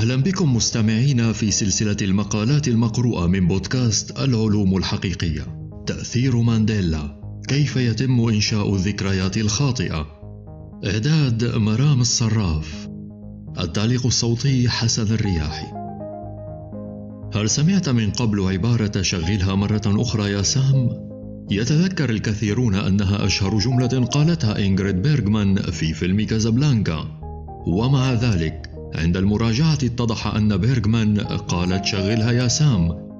أهلا بكم مستمعينا في سلسلة المقالات المقروءة من بودكاست العلوم الحقيقية. تأثير مانديلا. كيف يتم إنشاء الذكريات الخاطئة؟ إعداد مرام الصراف. التعليق الصوتي حسن الرياحي. هل سمعت من قبل عبارة شغلها مرة أخرى يا سام؟ يتذكر الكثيرون أنها أشهر جملة قالتها إنغريد بيرغمان في فيلم كازابلانكا. ومع ذلك عند المراجعة اتضح أن بيرغمان قالت شغلها يا سام.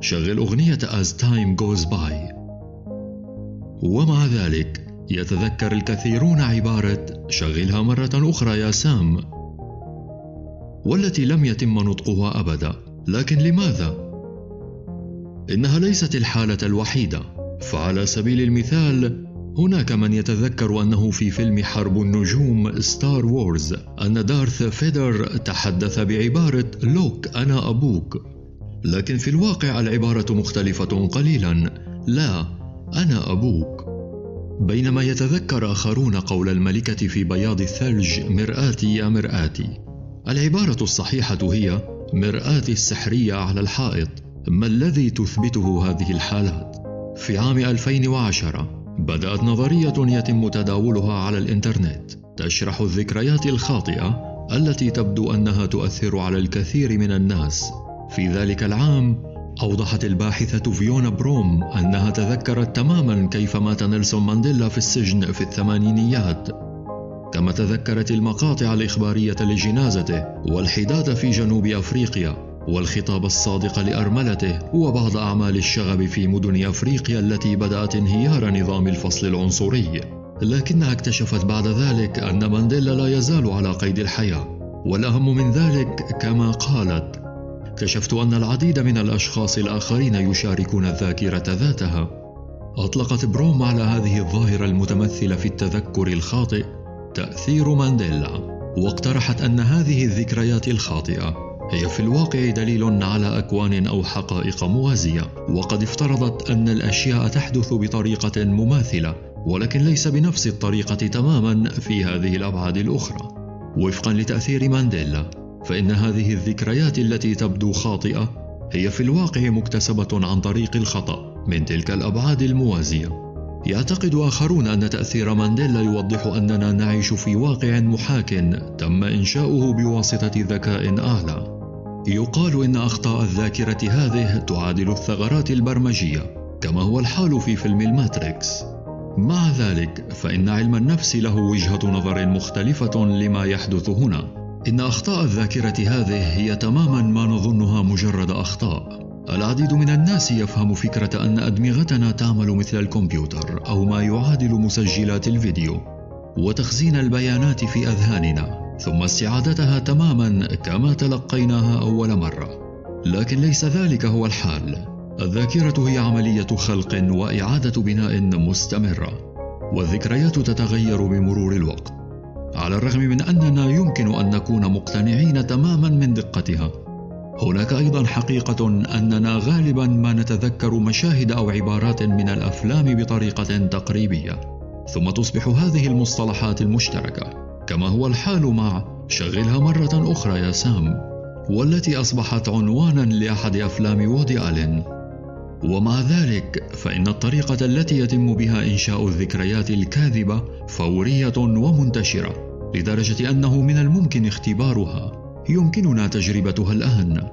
شغل أغنية As Time Goes By. ومع ذلك يتذكر الكثيرون عبارة شغلها مرة أخرى يا سام. والتي لم يتم نطقها أبدا. لكن لماذا؟ إنها ليست الحالة الوحيدة. فعلى سبيل المثال هناك من يتذكر أنه في فيلم حرب النجوم Star Wars أن دارث فيدر تحدث بعبارة لوك أنا أبوك لكن في الواقع العبارة مختلفة قليلا. لا أنا أبوك. بينما يتذكر آخرون قول الملكة في بياض الثلج مرآتي يا مرآتي العبارة الصحيحة هي مرآتي السحرية على الحائط ما الذي تثبته هذه الحالات؟ في عام 2010 بدأت نظرية يتم تداولها على الإنترنت تشرح الذكريات الخاطئة التي تبدو أنها تؤثر على الكثير من الناس. في ذلك العام أوضحت الباحثة فيونا بروم أنها تذكرت تماما كيف مات نيلسون مانديلا في السجن في الثمانينيات كما تذكرت المقاطع الإخبارية لجنازته والحداد في جنوب أفريقيا والخطاب الصادق لأرملته وبعض أعمال الشغب في مدن أفريقيا التي بدأت انهيار نظام الفصل العنصري. لكنها اكتشفت بعد ذلك أن مانديلا لا يزال على قيد الحياة والأهم من ذلك كما قالت اكتشفت أن العديد من الأشخاص الآخرين يشاركون الذاكرة ذاتها. أطلقت بروم على هذه الظاهرة المتمثلة في التذكر الخاطئ تأثير مانديلا واقترحت أن هذه الذكريات الخاطئة هي في الواقع دليل على أكوان أو حقائق موازية. وقد افترضت أن الأشياء تحدث بطريقة مماثلة ولكن ليس بنفس الطريقة تماما في هذه الأبعاد الأخرى. وفقا لتأثير مانديلا فإن هذه الذكريات التي تبدو خاطئة هي في الواقع مكتسبة عن طريق الخطأ من تلك الأبعاد الموازية. يعتقد آخرون أن تأثير مانديلا يوضح أننا نعيش في واقع محاك تم إنشاؤه بواسطة ذكاء أعلى. يقال إن أخطاء الذاكرة هذه تعادل الثغرات البرمجية كما هو الحال في فيلم الماتريكس. مع ذلك فإن علم النفس له وجهة نظر مختلفة لما يحدث هنا. إن أخطاء الذاكرة هذه هي تماما ما نظنها مجرد أخطاء. العديد من الناس يفهم فكرة أن أدمغتنا تعمل مثل الكمبيوتر أو ما يعادل مسجلات الفيديو. وتخزين البيانات في أذهاننا ثم استعادتها تماما كما تلقيناها أول مرة. لكن ليس ذلك هو الحال. الذاكرة هي عملية خلق وإعادة بناء مستمره والذكريات تتغير بمرور الوقت. على الرغم من أننا يمكن أن نكون مقتنعين تماما من دقتها هناك أيضا حقيقة أننا غالبا ما نتذكر مشاهد أو عبارات من الأفلام بطريقة تقريبية. ثم تصبح هذه المصطلحات المشتركة كما هو الحال مع شغلها مرة أخرى يا سام والتي أصبحت عنوانا لأحد أفلام وودي آلين. ومع ذلك فإن الطريقة التي يتم بها إنشاء الذكريات الكاذبة فورية ومنتشرة لدرجة أنه من الممكن اختبارها. يمكننا تجربتها الآن.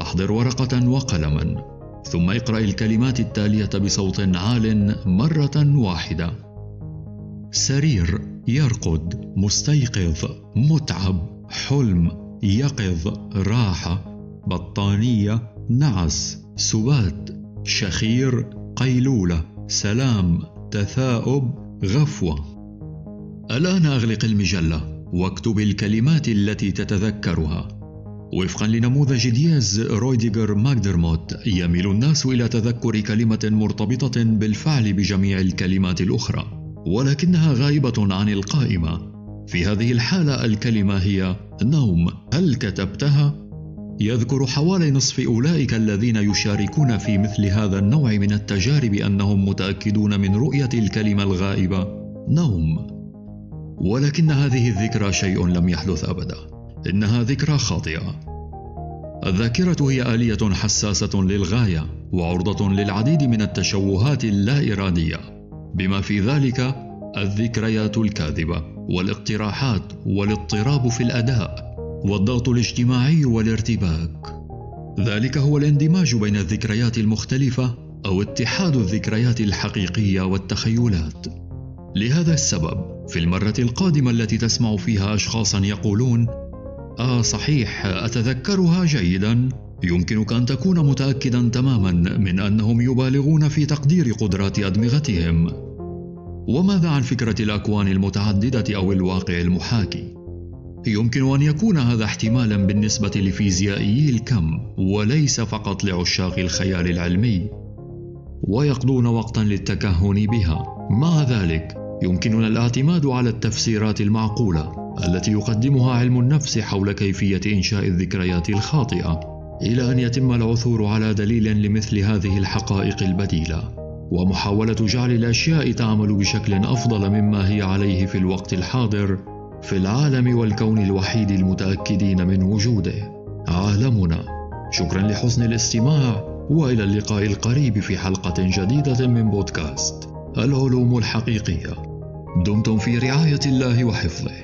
أحضر ورقة وقلما ثم اقرأ الكلمات التالية بصوت عال مرة واحدة. سرير يرقد مستيقظ متعب حلم يقظ راحه بطانية نعس سبات شخير قيلولة سلام تثاؤب غفوة. الآن أغلق المجلة واكتب الكلمات التي تتذكرها. وفقا لنموذج دياز رويديغر ماكدرموت يميل الناس إلى تذكر كلمة مرتبطة بالفعل بجميع الكلمات الأخرى. ولكنها غائبة عن القائمة. في هذه الحالة الكلمة هي نوم. هل كتبتها؟ يذكر حوالي نصف أولئك الذين يشاركون في مثل هذا النوع من التجارب أنهم متأكدون من رؤية الكلمة الغائبة نوم. ولكن هذه الذكرى شيء لم يحدث أبدا. إنها ذكرى خاطئة. الذاكرة هي آلية حساسة للغاية وعرضة للعديد من التشوهات اللا إرادية. بما في ذلك الذكريات الكاذبة والاقتراحات والاضطراب في الأداء والضغط الاجتماعي والارتباك. ذلك هو الاندماج بين الذكريات المختلفة أو اتحاد الذكريات الحقيقية والتخيلات. لهذا السبب في المرة القادمة التي تسمع فيها أشخاصا يقولون آه صحيح أتذكرها جيدا. يمكنك أن تكون متأكدا تماما من أنهم يبالغون في تقدير قدرات أدمغتهم. وماذا عن فكرة الأكوان المتعددة أو الواقع المحاكي؟ يمكن أن يكون هذا احتمالا بالنسبة لفيزيائيي الكم وليس فقط لعشاق الخيال العلمي. ويقضون وقتا للتكهن بها. مع ذلك يمكننا الاعتماد على التفسيرات المعقولة التي يقدمها علم النفس حول كيفية إنشاء الذكريات الخاطئة إلى أن يتم العثور على دليل لمثل هذه الحقائق البديلة. ومحاولة جعل الأشياء تعمل بشكل أفضل مما هي عليه في الوقت الحاضر في العالم والكون الوحيد المتأكدين من وجوده. عالمنا. شكرا لحسن الاستماع وإلى اللقاء القريب في حلقة جديدة من بودكاست العلوم الحقيقية. دمتم في رعاية الله وحفظه.